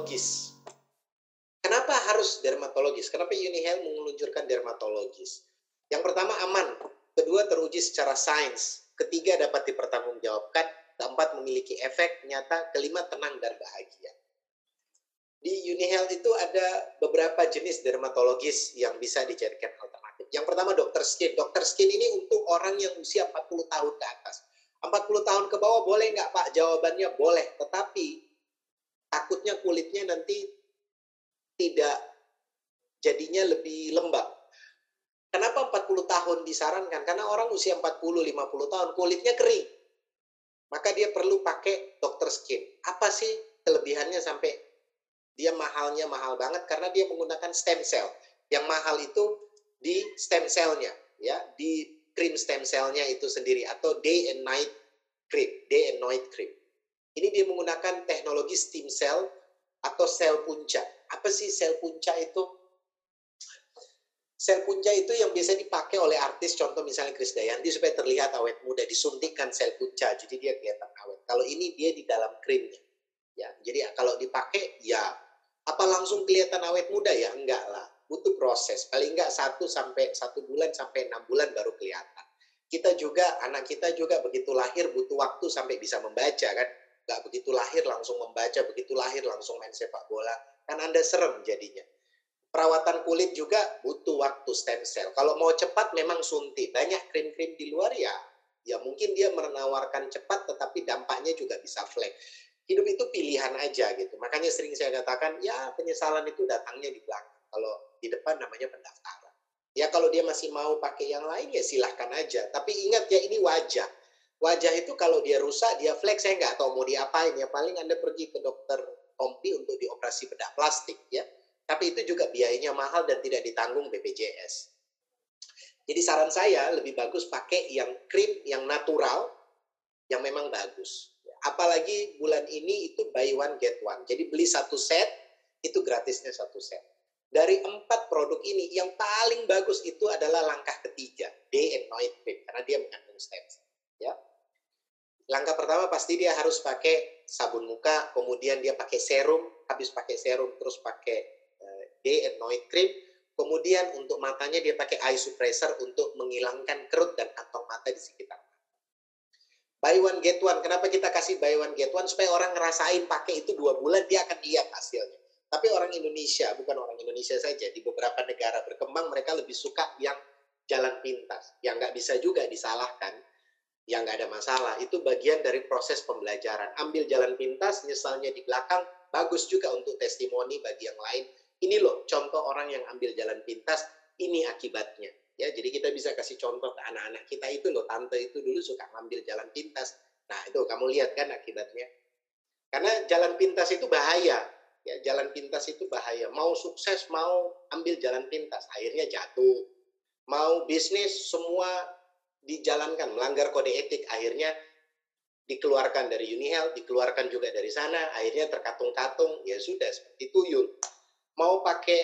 dermatologis. Kenapa harus dermatologis? Kenapa Unihel meluncurkan dermatologis? Yang pertama aman, kedua teruji secara sains, ketiga dapat dipertanggungjawabkan, keempat memiliki efek nyata, kelima tenang dan bahagia. Di Unihealth itu ada beberapa jenis dermatologis yang bisa dijadikan alternatif. Yang pertama dokter skin. Dokter skin ini untuk orang yang usia 40 tahun ke atas. 40 tahun ke bawah boleh nggak Pak? Jawabannya boleh. Tetapi takutnya kulitnya nanti tidak jadinya lebih lembab. Kenapa 40 tahun disarankan? Karena orang usia 40-50 tahun kulitnya kering. Maka dia perlu pakai dokter skin. Apa sih kelebihannya sampai dia mahalnya mahal banget karena dia menggunakan stem cell. Yang mahal itu di stem cellnya, ya, di krim stem cellnya itu sendiri atau day and night cream, day and night cream. Ini dia menggunakan teknologi stem cell atau sel punca. Apa sih sel punca itu? Sel punca itu yang biasa dipakai oleh artis, contoh misalnya Chris Dayanti supaya terlihat awet muda, disuntikkan sel punca, jadi dia kelihatan awet. Kalau ini dia di dalam krimnya, ya. Jadi kalau dipakai, ya apa langsung kelihatan awet muda ya? Enggak lah. Butuh proses. Paling enggak satu sampai satu bulan sampai enam bulan baru kelihatan. Kita juga, anak kita juga begitu lahir butuh waktu sampai bisa membaca kan. Enggak begitu lahir langsung membaca, begitu lahir langsung main sepak bola. Kan Anda serem jadinya. Perawatan kulit juga butuh waktu stem cell. Kalau mau cepat memang suntik. Banyak krim-krim di luar ya, ya mungkin dia menawarkan cepat tetapi dampaknya juga bisa flat hidup itu pilihan aja gitu. Makanya sering saya katakan, ya penyesalan itu datangnya di belakang. Kalau di depan namanya pendaftaran. Ya kalau dia masih mau pakai yang lain ya silahkan aja. Tapi ingat ya ini wajah. Wajah itu kalau dia rusak, dia flex, saya nggak tahu mau diapain ya. Paling Anda pergi ke dokter Tompi untuk dioperasi bedah plastik ya. Tapi itu juga biayanya mahal dan tidak ditanggung BPJS. Jadi saran saya lebih bagus pakai yang krim yang natural, yang memang bagus apalagi bulan ini itu buy one get one. Jadi beli satu set, itu gratisnya satu set. Dari empat produk ini, yang paling bagus itu adalah langkah ketiga, day and night cream, karena dia mengandung stem cell. Ya. Langkah pertama pasti dia harus pakai sabun muka, kemudian dia pakai serum, habis pakai serum terus pakai uh, day and night cream, kemudian untuk matanya dia pakai eye suppressor untuk menghilangkan kerut dan kantong mata di sekitar buy one get one. Kenapa kita kasih buy one get one? Supaya orang ngerasain pakai itu dua bulan dia akan lihat hasilnya. Tapi orang Indonesia, bukan orang Indonesia saja, di beberapa negara berkembang mereka lebih suka yang jalan pintas. Yang nggak bisa juga disalahkan, yang nggak ada masalah. Itu bagian dari proses pembelajaran. Ambil jalan pintas, nyesalnya di belakang, bagus juga untuk testimoni bagi yang lain. Ini loh contoh orang yang ambil jalan pintas, ini akibatnya. Ya jadi kita bisa kasih contoh ke anak-anak kita itu loh. Tante itu dulu suka ngambil jalan pintas. Nah itu kamu lihat kan akibatnya. Karena jalan pintas itu bahaya. Ya jalan pintas itu bahaya. Mau sukses mau ambil jalan pintas akhirnya jatuh. Mau bisnis semua dijalankan melanggar kode etik akhirnya dikeluarkan dari Unihel dikeluarkan juga dari sana akhirnya terkatung-katung. Ya sudah seperti tuyul. Mau pakai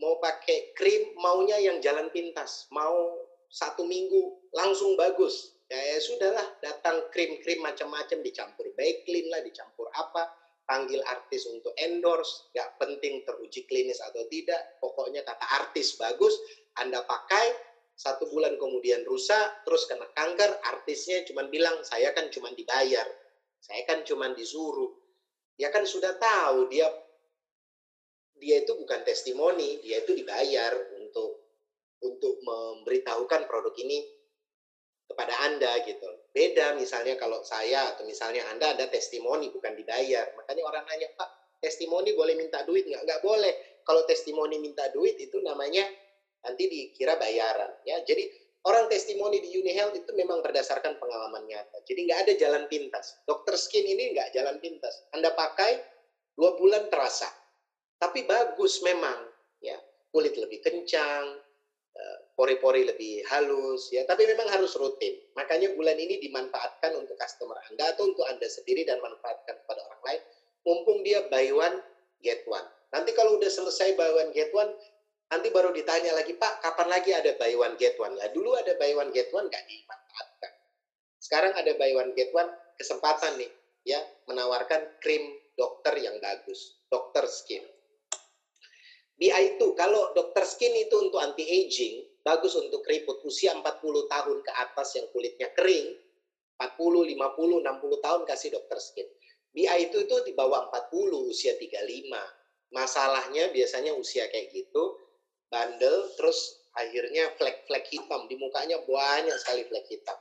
mau pakai krim maunya yang jalan pintas. Mau satu minggu langsung bagus. Ya, ya sudahlah datang krim-krim macam-macam dicampur baik clean lah dicampur apa panggil artis untuk endorse. Nggak penting teruji klinis atau tidak pokoknya kata artis bagus anda pakai satu bulan kemudian rusak terus kena kanker artisnya cuma bilang saya kan cuma dibayar saya kan cuma disuruh ya kan sudah tahu dia dia itu bukan testimoni, dia itu dibayar untuk untuk memberitahukan produk ini kepada Anda gitu. Beda misalnya kalau saya atau misalnya Anda ada testimoni bukan dibayar. Makanya orang nanya, Pak, testimoni boleh minta duit nggak? Nggak boleh. Kalau testimoni minta duit itu namanya nanti dikira bayaran. ya. Jadi orang testimoni di Unihealth itu memang berdasarkan pengalaman nyata. Jadi nggak ada jalan pintas. Dokter skin ini nggak jalan pintas. Anda pakai dua bulan terasa tapi bagus memang, ya kulit lebih kencang, eh, pori-pori lebih halus, ya. Tapi memang harus rutin. Makanya bulan ini dimanfaatkan untuk customer Anda atau untuk Anda sendiri dan manfaatkan kepada orang lain. Mumpung dia buy one get one. Nanti kalau udah selesai buy one get one, nanti baru ditanya lagi Pak, kapan lagi ada buy one get one? Lah dulu ada buy one get one nggak dimanfaatkan. Sekarang ada buy one get one, kesempatan nih, ya menawarkan krim dokter yang bagus dokter skin. BI2, kalau dokter skin itu untuk anti aging, bagus untuk keriput usia 40 tahun ke atas yang kulitnya kering, 40, 50, 60 tahun kasih dokter skin. BI itu itu di bawah 40 usia 35. Masalahnya biasanya usia kayak gitu, bandel terus akhirnya flek-flek hitam. Di mukanya banyak sekali flek hitam.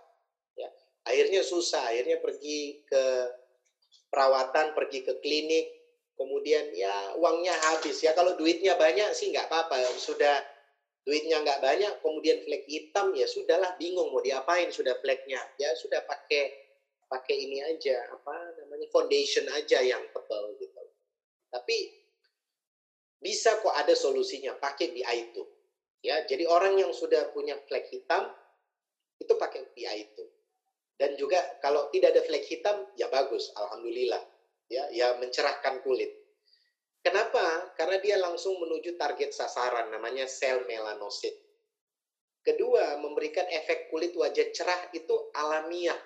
Ya. Akhirnya susah, akhirnya pergi ke perawatan, pergi ke klinik, kemudian ya uangnya habis. Ya kalau duitnya banyak sih nggak apa-apa. Sudah duitnya nggak banyak kemudian flek hitam ya sudahlah bingung mau diapain sudah fleknya. Ya sudah pakai pakai ini aja apa namanya foundation aja yang tebal gitu. Tapi bisa kok ada solusinya pakai BI itu ya jadi orang yang sudah punya flek hitam itu pakai BI itu dan juga kalau tidak ada flek hitam ya bagus alhamdulillah ya, ya mencerahkan kulit. Kenapa? Karena dia langsung menuju target sasaran, namanya sel melanosit. Kedua, memberikan efek kulit wajah cerah itu alamiah.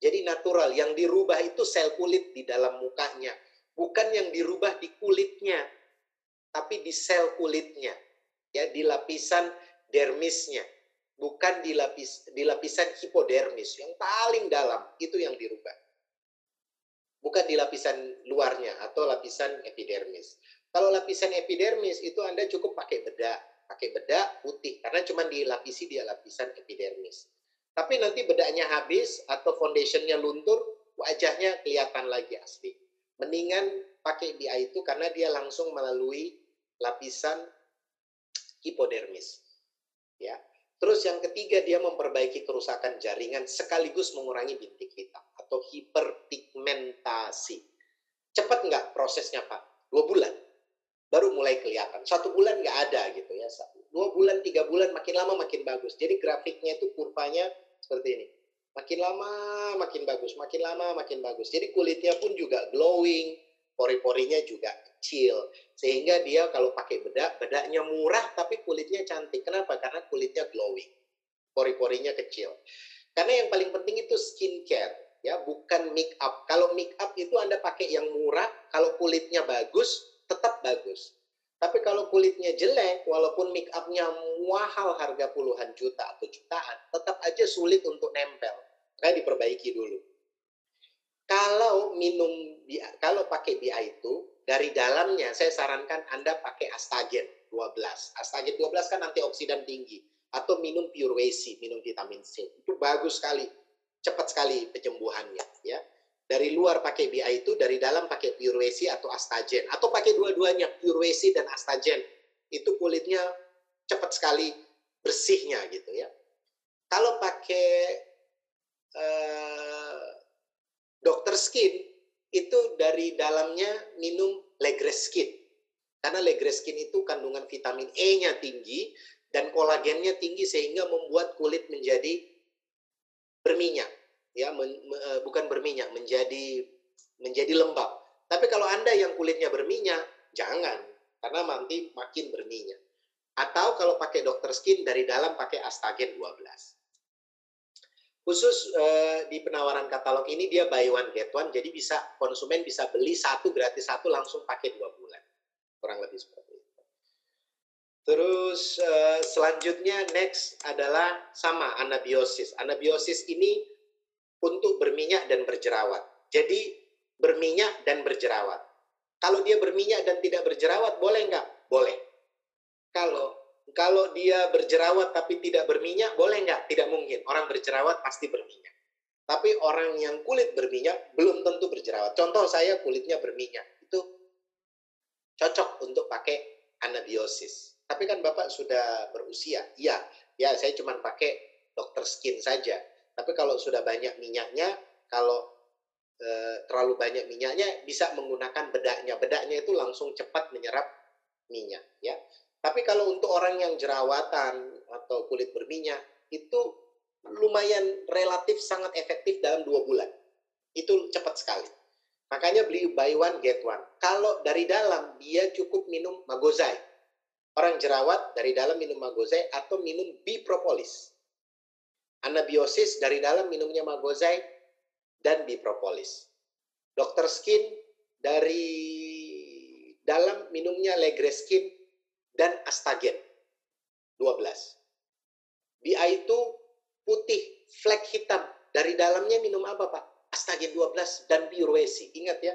Jadi natural, yang dirubah itu sel kulit di dalam mukanya. Bukan yang dirubah di kulitnya, tapi di sel kulitnya. Ya, di lapisan dermisnya. Bukan di lapis di lapisan hipodermis yang paling dalam, itu yang dirubah bukan di lapisan luarnya atau lapisan epidermis. Kalau lapisan epidermis itu Anda cukup pakai bedak, pakai bedak putih karena cuma dilapisi dia lapisan epidermis. Tapi nanti bedaknya habis atau foundationnya luntur, wajahnya kelihatan lagi asli. Mendingan pakai BI itu karena dia langsung melalui lapisan hipodermis. Ya. Terus yang ketiga dia memperbaiki kerusakan jaringan sekaligus mengurangi bintik hitam atau hiperpigmentasi. Cepat nggak prosesnya Pak? Dua bulan. Baru mulai kelihatan. Satu bulan nggak ada gitu ya. Dua bulan, tiga bulan, makin lama makin bagus. Jadi grafiknya itu kurvanya seperti ini. Makin lama makin bagus, makin lama makin bagus. Jadi kulitnya pun juga glowing, pori-porinya juga kecil. Sehingga dia kalau pakai bedak, bedaknya murah tapi kulitnya cantik. Kenapa? Karena kulitnya glowing. Pori-porinya kecil. Karena yang paling penting itu skincare ya bukan make up. Kalau make up itu Anda pakai yang murah, kalau kulitnya bagus, tetap bagus. Tapi kalau kulitnya jelek, walaupun make upnya mahal harga puluhan juta atau jutaan, tetap aja sulit untuk nempel. Makanya diperbaiki dulu. Kalau minum, kalau pakai BI itu, dari dalamnya saya sarankan Anda pakai Astagen 12. Astagen 12 kan antioksidan tinggi. Atau minum Pure Wesi, minum vitamin C. Itu bagus sekali. Cepat sekali penyembuhannya. ya Dari luar pakai BI itu, dari dalam pakai Pure Wesi atau Astagen. Atau pakai dua-duanya, Pure Wesi dan Astagen. Itu kulitnya cepat sekali bersihnya gitu ya. Kalau pakai uh, dokter skin itu dari dalamnya minum Legres Skin. Karena Legres Skin itu kandungan vitamin E-nya tinggi dan kolagennya tinggi sehingga membuat kulit menjadi berminyak. Ya, men, me, e, bukan berminyak, menjadi menjadi lembab. Tapi kalau Anda yang kulitnya berminyak, jangan karena nanti makin berminyak. Atau kalau pakai dokter skin dari dalam pakai Astagen 12. Khusus uh, di penawaran katalog ini dia buy one get one, jadi bisa konsumen bisa beli satu gratis satu langsung pakai dua bulan, kurang lebih seperti itu. Terus uh, selanjutnya next adalah sama anabiosis. Anabiosis ini untuk berminyak dan berjerawat. Jadi berminyak dan berjerawat. Kalau dia berminyak dan tidak berjerawat boleh nggak? Boleh. Kalau kalau dia berjerawat tapi tidak berminyak, boleh nggak? Tidak mungkin. Orang berjerawat pasti berminyak. Tapi orang yang kulit berminyak belum tentu berjerawat. Contoh saya kulitnya berminyak. Itu cocok untuk pakai anabiosis. Tapi kan Bapak sudah berusia. Iya, ya saya cuma pakai dokter skin saja. Tapi kalau sudah banyak minyaknya, kalau e, terlalu banyak minyaknya, bisa menggunakan bedaknya. Bedaknya itu langsung cepat menyerap minyak. ya tapi kalau untuk orang yang jerawatan atau kulit berminyak, itu lumayan relatif sangat efektif dalam dua bulan. Itu cepat sekali. Makanya beli buy one get one. Kalau dari dalam dia cukup minum magozai. Orang jerawat dari dalam minum magozai atau minum bipropolis. Anabiosis dari dalam minumnya magozai dan bipropolis. Dokter skin dari dalam minumnya Legreskin dan Astagen 12. BI itu putih, flek hitam. Dari dalamnya minum apa Pak? Astagen 12 dan Biurwesi. Ingat ya,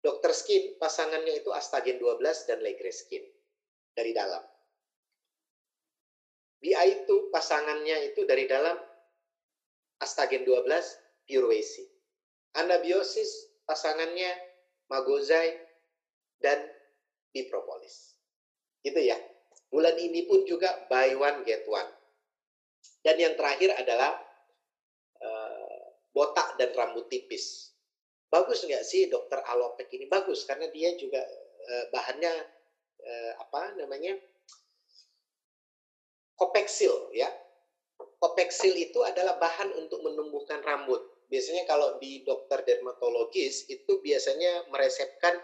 dokter skin pasangannya itu Astagen 12 dan Legreskin dari dalam. BI itu pasangannya itu dari dalam Astagen 12 Biurwesi. Anabiosis pasangannya Magozai dan Bipropolis. Gitu ya. Bulan ini pun juga buy one get one. Dan yang terakhir adalah uh, botak dan rambut tipis. Bagus nggak sih dokter alopek ini? Bagus karena dia juga uh, bahannya uh, apa namanya kopeksil ya. Kopeksil itu adalah bahan untuk menumbuhkan rambut. Biasanya kalau di dokter dermatologis itu biasanya meresepkan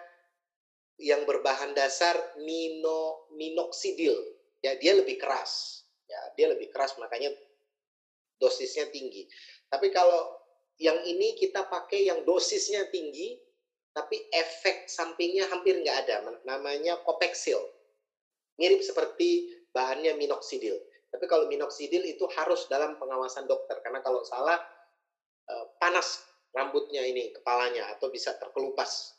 yang berbahan dasar mino minoxidil. Ya, dia lebih keras. Ya, dia lebih keras makanya dosisnya tinggi. Tapi kalau yang ini kita pakai yang dosisnya tinggi, tapi efek sampingnya hampir nggak ada. Namanya kopeksil. Mirip seperti bahannya minoxidil. Tapi kalau minoxidil itu harus dalam pengawasan dokter. Karena kalau salah, eh, panas rambutnya ini, kepalanya, atau bisa terkelupas.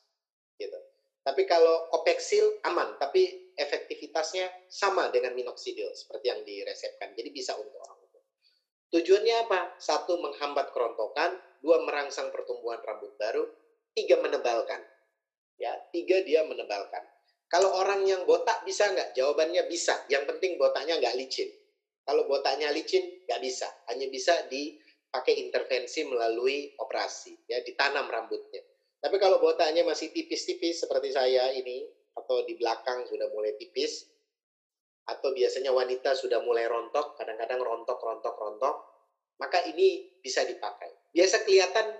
Gitu. Tapi kalau kopeksil aman, tapi efektivitasnya sama dengan minoxidil seperti yang diresepkan. Jadi bisa untuk orang tua. Tujuannya apa? Satu, menghambat kerontokan dua merangsang pertumbuhan rambut baru, tiga menebalkan. Ya, tiga dia menebalkan. Kalau orang yang botak bisa nggak? Jawabannya bisa. Yang penting botaknya nggak licin. Kalau botaknya licin nggak bisa. Hanya bisa dipakai intervensi melalui operasi, ya ditanam rambutnya. Tapi kalau botaknya masih tipis-tipis seperti saya ini, atau di belakang sudah mulai tipis, atau biasanya wanita sudah mulai rontok, kadang-kadang rontok, rontok, rontok, maka ini bisa dipakai. Biasa kelihatan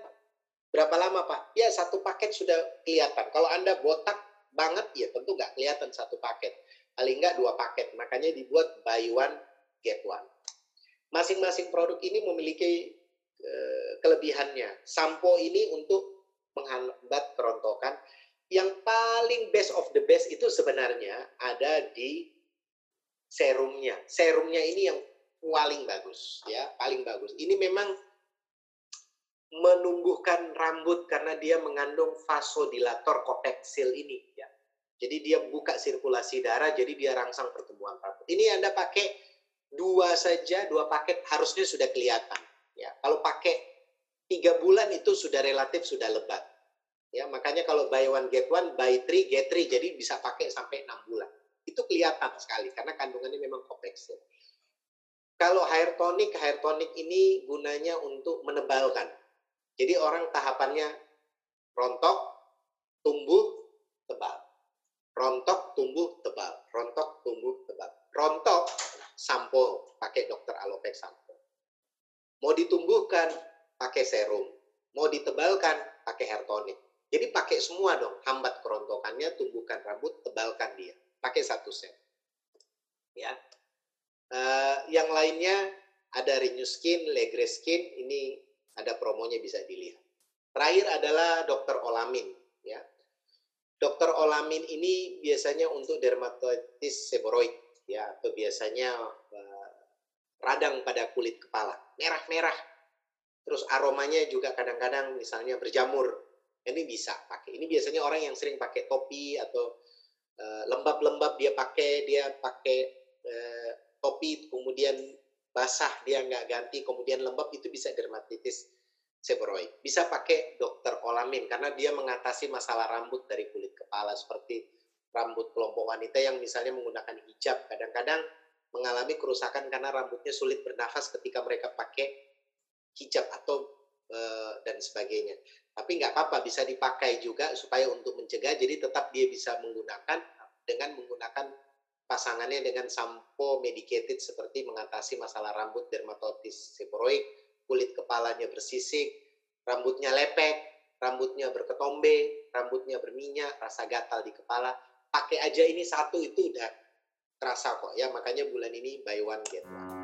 berapa lama Pak? Ya satu paket sudah kelihatan. Kalau Anda botak banget ya tentu nggak kelihatan satu paket. Paling nggak dua paket. Makanya dibuat buy one get one. Masing-masing produk ini memiliki uh, kelebihannya. Sampo ini untuk menghambat kerontokan. Yang paling best of the best itu sebenarnya ada di serumnya. Serumnya ini yang paling bagus ya, paling bagus. Ini memang menumbuhkan rambut karena dia mengandung vasodilator kopeksil ini ya. Jadi dia buka sirkulasi darah, jadi dia rangsang pertumbuhan rambut. Ini Anda pakai dua saja, dua paket harusnya sudah kelihatan. Ya, kalau pakai tiga bulan itu sudah relatif sudah lebat. Ya, makanya kalau buy one get one, buy three get three, jadi bisa pakai sampai enam bulan. Itu kelihatan sekali karena kandungannya memang kopeksil. Kalau hair tonic, hair tonic ini gunanya untuk menebalkan. Jadi orang tahapannya rontok, tumbuh, tebal. Rontok, tumbuh, tebal. Rontok, tumbuh, tebal. Rontok, sampo, pakai dokter alopek sampo. Mau ditumbuhkan, pakai serum. Mau ditebalkan, pakai hair tonic. Jadi pakai semua dong, hambat kerontokannya, tumbuhkan rambut, tebalkan dia. Pakai satu set. Ya, Uh, yang lainnya ada Renew Skin, Legre Skin, ini ada promonya bisa dilihat. Terakhir adalah Dr. Olamin. Ya. Dr. Olamin ini biasanya untuk dermatitis seborrhoid, ya, atau biasanya uh, radang pada kulit kepala, merah-merah. Terus aromanya juga kadang-kadang misalnya berjamur. Ini bisa pakai. Ini biasanya orang yang sering pakai topi atau eh, lembab-lembab uh, dia pakai, dia pakai uh, topi kemudian basah dia nggak ganti kemudian lembab itu bisa dermatitis seborrhoid. Bisa pakai dokter Olamin karena dia mengatasi masalah rambut dari kulit kepala seperti rambut kelompok wanita yang misalnya menggunakan hijab kadang-kadang mengalami kerusakan karena rambutnya sulit bernafas ketika mereka pakai hijab atau e, dan sebagainya. Tapi nggak apa-apa bisa dipakai juga supaya untuk mencegah jadi tetap dia bisa menggunakan dengan menggunakan pasangannya dengan sampo medicated seperti mengatasi masalah rambut dermatitis seborrhoid, kulit kepalanya bersisik, rambutnya lepek, rambutnya berketombe, rambutnya berminyak, rasa gatal di kepala. Pakai aja ini satu itu udah terasa kok ya, makanya bulan ini buy one get one.